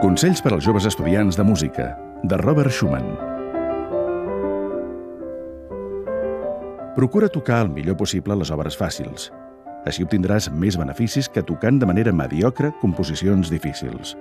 Consells per als joves estudiants de música, de Robert Schumann. Procura tocar el millor possible les obres fàcils. Així obtindràs més beneficis que tocant de manera mediocre composicions difícils.